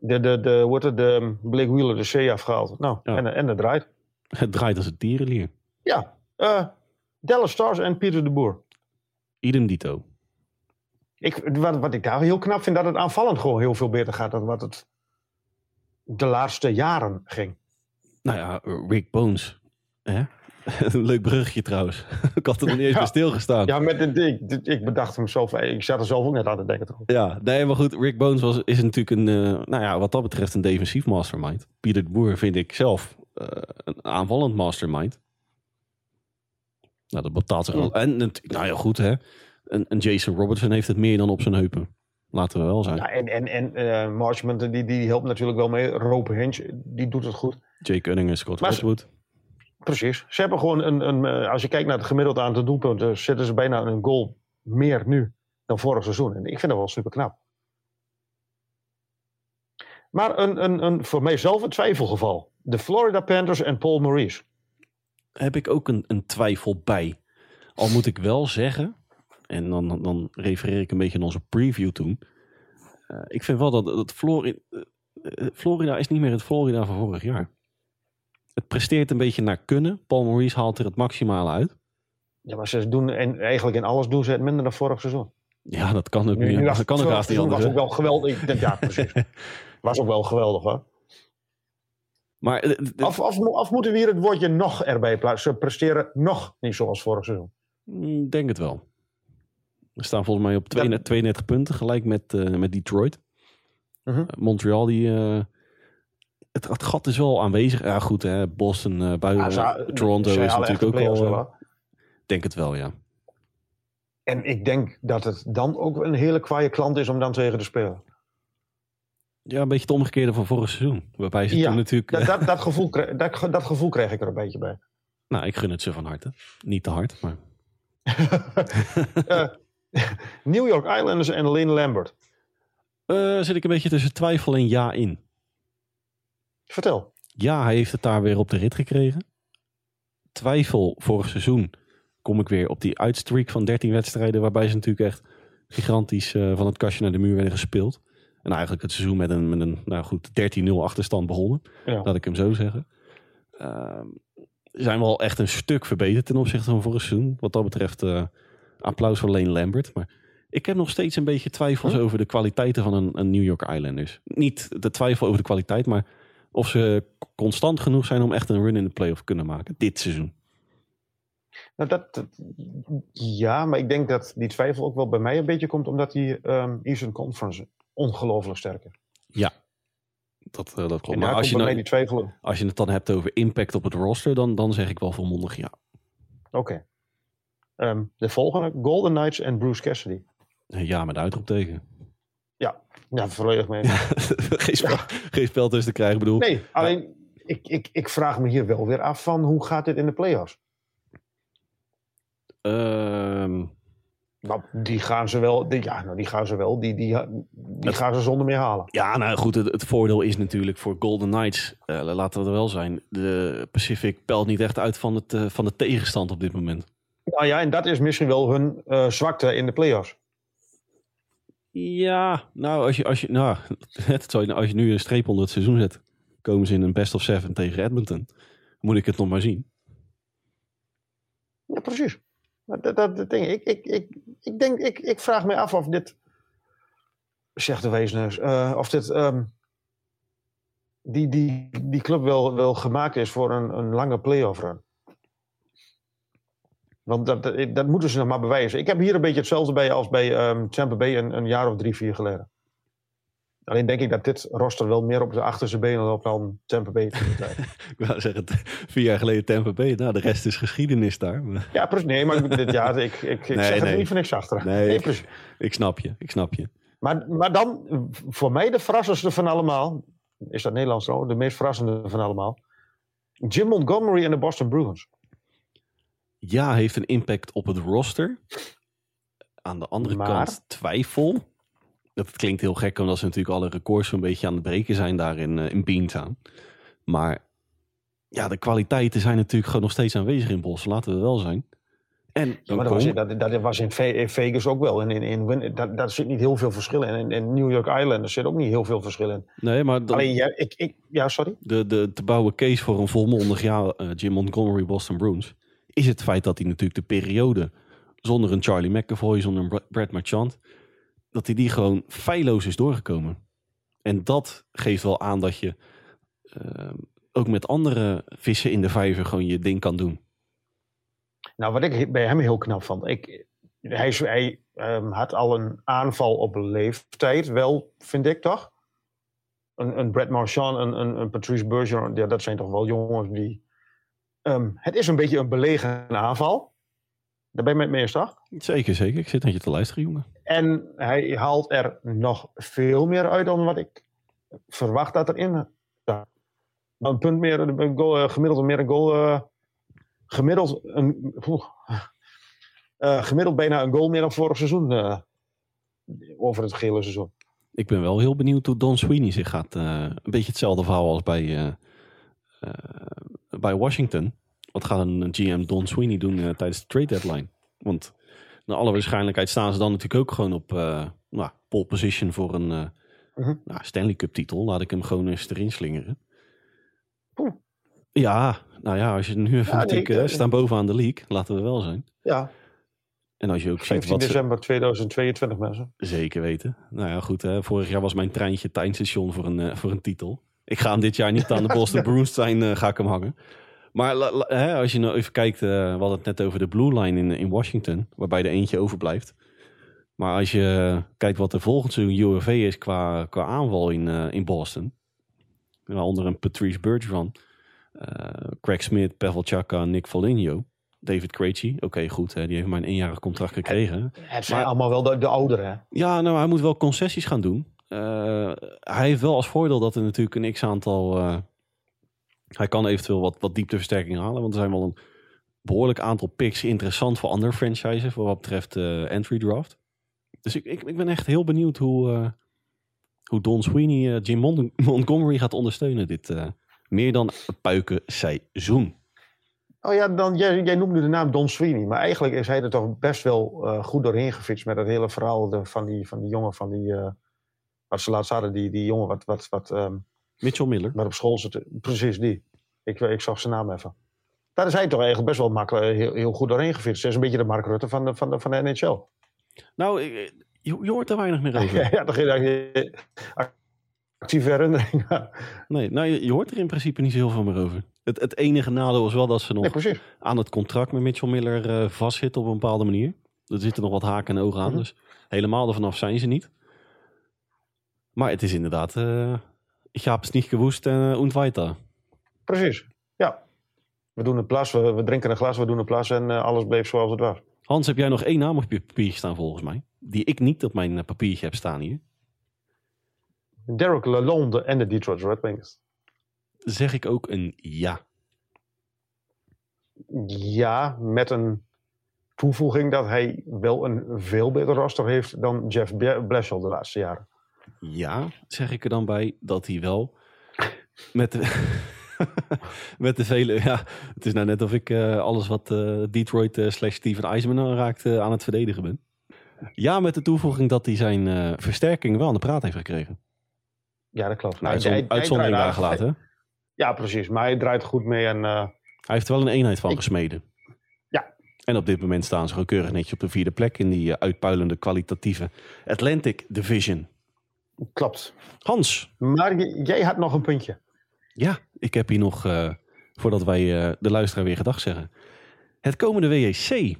De, de, de, wordt het de Blake Wheeler de C afgehaald. Nou, Ja. en, en het draait. Het draait als een tierenlier. Ja. eh, Dallas Stars en Pieter de Boer. Idem dito. Ik, wat, wat ik daar heel knap vind, dat het aanvallend gewoon heel veel beter gaat dan wat het de laatste jaren ging. Nou ja, Rick Bones. Hè? Een leuk bruggetje trouwens. ik had er nog niet eens Ja. bij stilgestaan. Ja, met dit, ik, ik bedacht hem zelf, ik zat er zelf ook net aan te denken. Toch? Ja, nee, maar goed. Rick Bones was, is natuurlijk een, eh, nou ja, wat dat betreft een defensief mastermind. Pieter de Boer vind ik zelf eh, een aanvallend mastermind. Nou, dat betaalt zich al. En, nou ja, goed hè. Een, een Jason Robertson heeft het meer dan op zijn heupen. Laten we wel zijn. Ja, en en, en eh Marchment, die, die helpt natuurlijk wel mee. Rope Hinch, die doet het goed. Jake Cunningham, Scott Maar- Westwood. Precies. Ze hebben gewoon een, een eh, als je kijkt naar het gemiddelde aantal doelpunten, zitten ze bijna een goal meer nu dan vorig seizoen. En ik vind dat wel super knap. Maar een, een, een, voor mijzelf een twijfelgeval. De Florida Panthers en Paul Maurice. Heb ik ook een, een twijfel bij. Al moet ik wel zeggen, en dan, dan- dan refereer ik een beetje aan onze preview toen. Eh, ik vind wel dat, dat Florida, Florida is niet meer het Florida van vorig jaar. Het presteert een beetje naar kunnen. Paul Maurice haalt er het maximale uit. Ja, maar ze doen en eigenlijk in alles doen ze het minder dan vorig seizoen. Ja, dat kan ook Nu, Dat kan ook haast niet anders. was ook wel geweldig. Ik denk, Ja, precies. was ook wel geweldig hoor. Maar eh, mo- of moeten we hier het woordje nog erbij plaatsen? Ze presteren nog niet zoals vorig seizoen. ik denk het wel. We staan volgens mij op 32, 32 punten, gelijk met, eh, met Detroit. Mhm. Eh, Montreal, die, het, het gat is wel aanwezig. Ja, goed, hè, Boston, eh buiten. Ja, ze- Toronto ze is natuurlijk ook al. wel, eh, denk het wel, ja. En ik denk dat het dan ook een hele kwaaie klant is om dan tegen te spelen. Ja, een beetje het omgekeerde van vorig seizoen. Waarbij ze Ja, toen natuurlijk... Dat, dat, dat, gevoel, dat, dat gevoel kreeg ik er een beetje bij. nou, ik gun het ze van harte. Niet te hard, maar... Eh, New York Islanders en Lynn Lambert. Eh, zit ik een beetje tussen twijfel en ja in. Vertel. Ja, hij heeft het daar weer op de rit gekregen. Twijfel vorig seizoen kom ik weer op die uitstreak van 13 wedstrijden. Waarbij ze natuurlijk echt gigantisch eh, van het kastje naar de muur werden gespeeld. En eigenlijk het seizoen met een, met een nou goed, 13-0 achterstand begonnen. Ja. Laat ik hem zo zeggen. Ehm, zijn wel echt een stuk verbeterd ten opzichte van vorig seizoen. Wat dat betreft eh, applaus voor Lane Lambert. Maar ik heb nog steeds een beetje twijfels over de kwaliteiten van een, een New York Islanders. Niet de twijfel over de kwaliteit, maar of ze constant genoeg zijn om echt een run in de playoff te kunnen maken. Dit seizoen. Nou, dat, dat- ja, maar ik denk dat die twijfel ook wel bij mij een beetje komt omdat die ehm Eastern Conference ongelooflijk sterk is. Dat, eh, dat klopt. Maar als je, nou, die twijfel. als je het dan hebt over impact op het roster, dan, dan zeg ik wel volmondig ja. Oké. Ehm, de volgende, Golden Knights en Bruce Cassidy. Ja, met uitroepteken. Ja, volledig mee. geen, spel, geen spel tussen te krijgen. Bedoel, Nee, alleen ik, ik, ik vraag me hier wel weer af van hoe gaat dit in de playoffs? ehm, Nou, die gaan ze wel, die, ja, nou, die gaan ze wel, die, die, die gaan ze zonder meer halen. Ja, nou goed, het, het voordeel is natuurlijk voor Golden Knights, eh, laten we er wel zijn, de Pacific pelt niet echt uit van, het, eh, van de tegenstand op dit moment. Nou ja, en dat is misschien wel hun eh, zwakte in de playoffs. Ja, nou als je, als je, nou, als je nu een streep onder het seizoen zet, komen ze in een best of seven tegen Edmonton. Moet ik het nog maar zien. Ja, precies. Dat, dat, dat ding, ik, ik, ik, ik, denk, ik, ik vraag me af of dit, zegt de Weesneus, eh, of dit, ehm, die, die, die club wel, wel gemaakt is voor een, een lange playoff run. Want dat, dat, moeten ze nog maar bewijzen. Ik heb hier een beetje hetzelfde bij als bij ehm Tampa Bay een, een jaar of drie, vier geleden. Alleen denk ik dat dit roster wel meer op de achterste benen loopt dan Tampa Bay. Ik wou zeggen, vier jaar geleden Tampa Bay. Nou, de rest is geschiedenis daar. Maar- ja, precies. Nee, maar dit, ja, ik, ik, ik Nee, zeg het nee. niet voor niks achter. Nee, ik- precies. Ik snap je, ik snap je. Maar, maar dan, voor mij de verrassendste van allemaal, is dat Nederlands trouwens, de meest verrassende van allemaal. Jim Montgomery en de Boston Bruins. Ja, heeft een impact op het roster. Aan de andere Maar? kant twijfel. Dat klinkt heel gek, omdat ze natuurlijk alle records zo'n beetje aan het breken zijn daar in, eh, in Beantown. Maar ja, de kwaliteiten zijn natuurlijk gewoon nog steeds aanwezig in Bos. Laten we wel zijn. En Ja, maar dat was, in- dat, dat was in Ve- in Vegas ook wel. En in, in, dat, daar zit niet heel veel verschil in. En in New York Islanders zit ook niet heel veel verschil in. nee, maar dan- Alleen, ja, ik, ik, ja, sorry. de, de te bouwen case voor een volmondig jaar eh, Jim Montgomery Boston Bruins is het feit dat hij natuurlijk de periode zonder een Charlie McAvoy, zonder een Bra- Brad Marchand, dat hij die gewoon feilloos is doorgekomen. En dat geeft wel aan dat je eh, ook met andere vissen in de vijver gewoon je ding kan doen. Nou, wat ik bij hem heel knap vond. Ik, hij hij ehm, had al een aanval op leeftijd, wel, vind ik toch? Een, een Brett Marchand, een, een, een Patrice Bergeron, ja, dat zijn toch wel jongens die... Ehm, het is een beetje een belegen aanval. Daar ben je met me eens, toch? Zeker, zeker. Ik zit naar je te luisteren, jongen. En hij haalt er nog veel meer uit dan wat ik verwacht dat erin staat. Een punt meer, een goal, eh, gemiddeld meer een goal. eh, gemiddeld, een. Eh, gemiddeld bijna een goal meer dan vorig seizoen. over het gele seizoen. Ik ben wel heel benieuwd hoe Don Sweeney zich gaat. een beetje hetzelfde verhaal als bij, bij Washington. Wat gaat een GM Don Sweeney doen eh, tijdens de trade deadline? Want naar alle waarschijnlijkheid staan ze dan natuurlijk ook gewoon op eh nou, pole position voor een eh, Mhm. nou, Stanley Cup titel. Laat ik hem gewoon eens erin slingeren. Ja, nou ja, als je nu even Ja, nee, natuurlijk ik- staan bovenaan de league, laten we wel zijn. Ja, En als je ook ziet 15 wat ze, december 2022 mensen. Zeker weten. Nou ja, goed. Hè. Vorig jaar was mijn treintje tijdstation voor een, voor een titel. Ik ga hem dit jaar niet aan de Boston Bruins zijn, eh, ga ik hem hangen. Maar la- la- hè, als je nou even kijkt, eh, we hadden het net over de Blue Line in, in Washington, waarbij er eentje overblijft. Maar als je kijkt wat de volgende seizoen UFV is qua, qua aanval in, eh, in Boston. Onder een Patrice Bergeron, Craig Smith, Pavel Chaka Nick Foligno. David Krejci. Oké, goed. Hè, die heeft maar een eenjarig contract gekregen. Het zijn Maar- allemaal wel de, de ouderen. Ja, nou, hij moet wel concessies gaan doen. Eh, hij heeft wel als voordeel dat er natuurlijk een x-aantal... eh, hij kan eventueel wat, wat diepteversterking halen. Want er zijn wel een behoorlijk aantal picks interessant voor andere franchises. Voor wat betreft eh entry draft. Dus ik, ik, ik ben echt heel benieuwd hoe, hoe Don Sweeney Jim Mon- Montgomery gaat ondersteunen. Dit meer dan puiken seizoen. Oh ja, dan, jij, jij noemde de naam Don Sweeney. Maar eigenlijk is hij er toch best wel goed doorheen gefietst met het hele verhaal van, die, van die jongen van die... wat ze laatst hadden, die, die jongen wat, wat, wat ehm, Mitchell Miller. maar op school zit. Precies die. Ik, ik zag zijn naam even. Daar is hij toch eigenlijk best wel makkelijk, heel, heel goed doorheen gefietst. Hij is een beetje de Mark Rutte van de, van de, van de NHL. Nou, ik- je, je hoort er weinig meer over. ja, toch geen actieve herinnering. Nee, nou, je, je hoort er in principe niet zo heel veel meer over. Het, het enige nadeel is wel dat ze nog nee, aan het contract met Mitchell Miller eh vastzitten op een bepaalde manier. Er zitten nog wat haken en ogen aan, Mhm. dus helemaal ervan af zijn ze niet. Maar het is inderdaad, eh ik heb het niet gewoest en uh, und weiter. Precies. Ja. We doen een plas, we, we drinken een glas, we doen een plas en eh, alles bleef zoals het was. Hans, heb jij nog één naam op je papiertje staan volgens mij? Die ik niet op mijn eh, papiertje heb staan hier. Derek Lalonde en de Detroit Red Wings. Zeg ik ook een ja. Ja, met een toevoeging dat hij wel een veel beter roster heeft dan Jeff Ble- Bledsoe de laatste jaren. Ja, zeg ik er dan bij dat hij wel met de, met de vele... Ja, het is nou net of ik eh, alles wat eh, Detroit eh, slash Steven Eisman aanraakt aan het verdedigen ben. Ja, met de toevoeging dat hij zijn eh, versterking wel aan de praat heeft gekregen. Ja, dat klopt. Nou, Hij- hij- uitzon- hij uitzondering daar gelaten. Ja, precies. Maar hij draait goed mee en eh, Hij heeft er wel een eenheid van Ik- gesmeden. Ja. En op dit moment staan ze gewoon keurig netjes op de vierde plek in die uitpuilende kwalitatieve Atlantic Division. Klopt. Hans, Maar jij had nog een puntje. Ja, ik heb hier nog, eh, voordat wij eh, de luisteraar weer gedag zeggen. Het komende WEC,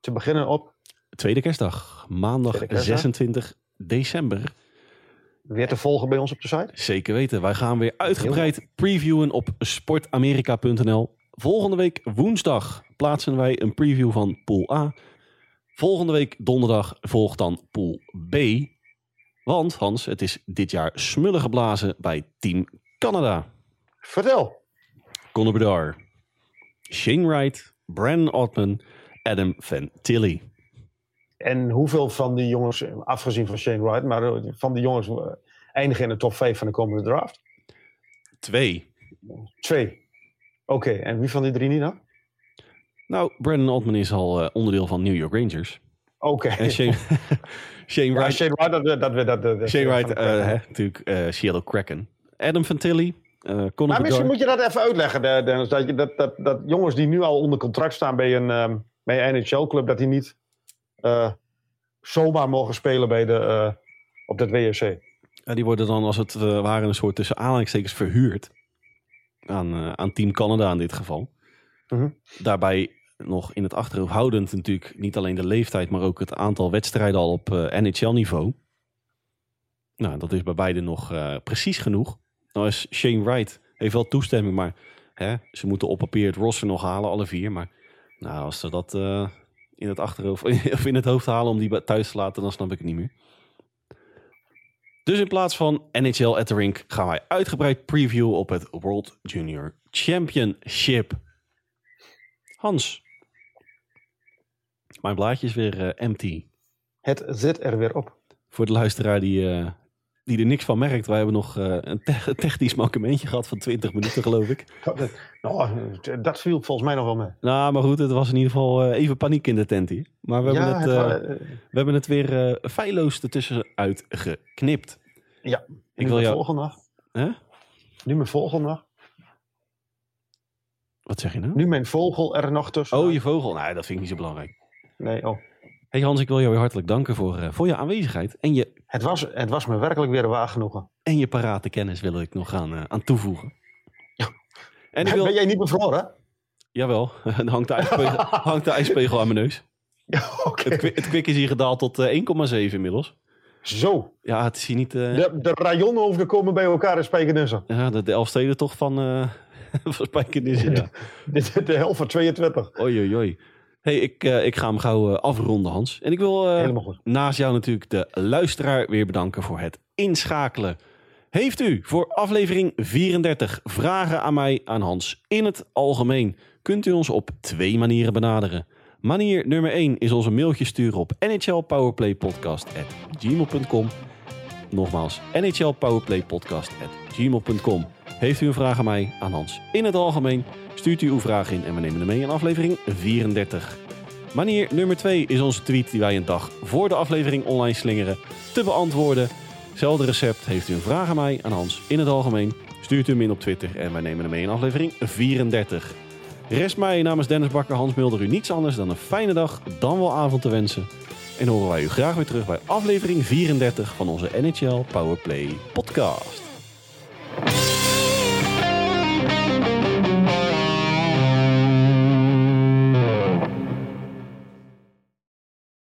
Te beginnen op tweede kerstdag, maandag Tweede kerstdag. 26 december. weer te volgen bij ons op de site. Zeker weten, wij gaan weer uitgebreid previewen op sportamerika.nl. Volgende week woensdag plaatsen wij een preview van Pool A. Volgende week donderdag volgt dan Pool B. Want Hans, het is dit jaar smullen geblazen bij Team Canada. Vertel. Conor Bedard, Shane Wright, Brandon Ottman, Adam Van Tilly. En hoeveel van die jongens, afgezien van Shane Wright, maar eh, van die jongens eh, eindigen in de top 5 van de komende draft? Twee. Twee. Oké, en wie van die drie niet dan? Nou, Brandon Ottman is al eh, onderdeel van New York Rangers. Oké. En Shane, Shane Ja, Wright, Shane Wright, dat, dat, dat, dat, Shane Wright eh, hè, natuurlijk eh, Seattle Kraken. Adam Van Tilly, eh Maar misschien moet je dat even uitleggen, Dennis. Dat, je, dat, dat, dat jongens die nu al onder contract staan bij een, ehm, bij een NHL-club, dat die niet zomaar mogen spelen bij de, op dat WFC. Ja, die worden dan als het ware een soort tussen aanhalingstekens verhuurd. Aan, aan Team Canada in dit geval. Mhm. Daarbij nog in het achterhoofd houdend natuurlijk niet alleen de leeftijd, maar ook het aantal wedstrijden al op eh, NHL-niveau. Nou, dat is bij beide nog eh, precies genoeg. Nou is Shane Wright, heeft wel toestemming, maar hè, ze moeten op papier het roster nog halen, alle vier. Maar nou, als ze dat eh, in het achterhoofd of in het hoofd halen om die thuis te laten, dan snap ik het niet meer. Dus in plaats van NHL at the Rink gaan wij uitgebreid preview op het World Junior Championship. Hans. Mijn blaadje is weer eh, empty. Het zit er weer op. Voor de luisteraar die, eh, die er niks van merkt. Wij hebben nog eh, een te- technisch mankementje gehad van 20 minuten geloof ik. Dat, nou, dat viel volgens mij nog wel mee. Nou, maar goed, het was in ieder geval even paniek in de tent hier. Maar we, hebben, het, we hebben het weer feilloos ertussenuit geknipt. Ja. Ik wil jou... volgende? Nu mijn vogel nog. Wat zeg je nou? Nu mijn vogel er nog tussen. Oh, je vogel. Nee, dat vind ik niet zo belangrijk. Nee, oh. Hey Hans, ik wil jou weer hartelijk danken voor, eh, voor je aanwezigheid. En je, Het was, het was me werkelijk weer een waar genoegen. en je parate kennis wil ik nog aan, eh, aan toevoegen. En ik wil... Ben jij niet bevroren? Jawel, dan hangt de, ijspegel, hangt de ijspegel aan mijn neus. Ja. Het, kwi- het kwik is hier gedaald tot eh, 1,7 inmiddels. Zo. Ja, het is hier niet... eh, De, de rajonhoofden komen bij elkaar in Spijkenisse. ja, de, de Elfstedentocht van, eh voor Spijkenissen, ja. Dit is de helft van 22. Oei, oei, oei. Hey, ik, eh, ik ga hem gauw eh, afronden, Hans. En ik wil eh, naast jou natuurlijk de luisteraar weer bedanken voor het inschakelen. Heeft u voor aflevering 34 vragen aan mij, aan Hans, in het algemeen, kunt u ons op twee manieren benaderen. Manier nummer 1 is onze mailtje sturen op nhlpowerplaypodcast.gmail.com. Nogmaals, nhlpowerplaypodcast.gmail.com. Heeft u een vraag aan mij, aan Hans, in het algemeen, stuurt u uw vraag in en we nemen hem mee in aflevering 34. Manier nummer 2 is onze tweet die wij een dag voor de aflevering online slingeren te beantwoorden. Zelfde recept. Heeft u een vraag aan mij, aan Hans, in het algemeen, stuurt u hem in op Twitter en wij nemen hem mee in aflevering 34. Rest mij namens Dennis Bakker, Hans Mulder u niets anders dan een fijne dag, dan wel avond te wensen. En horen wij u graag weer terug bij aflevering 34 van onze NHL Powerplay podcast.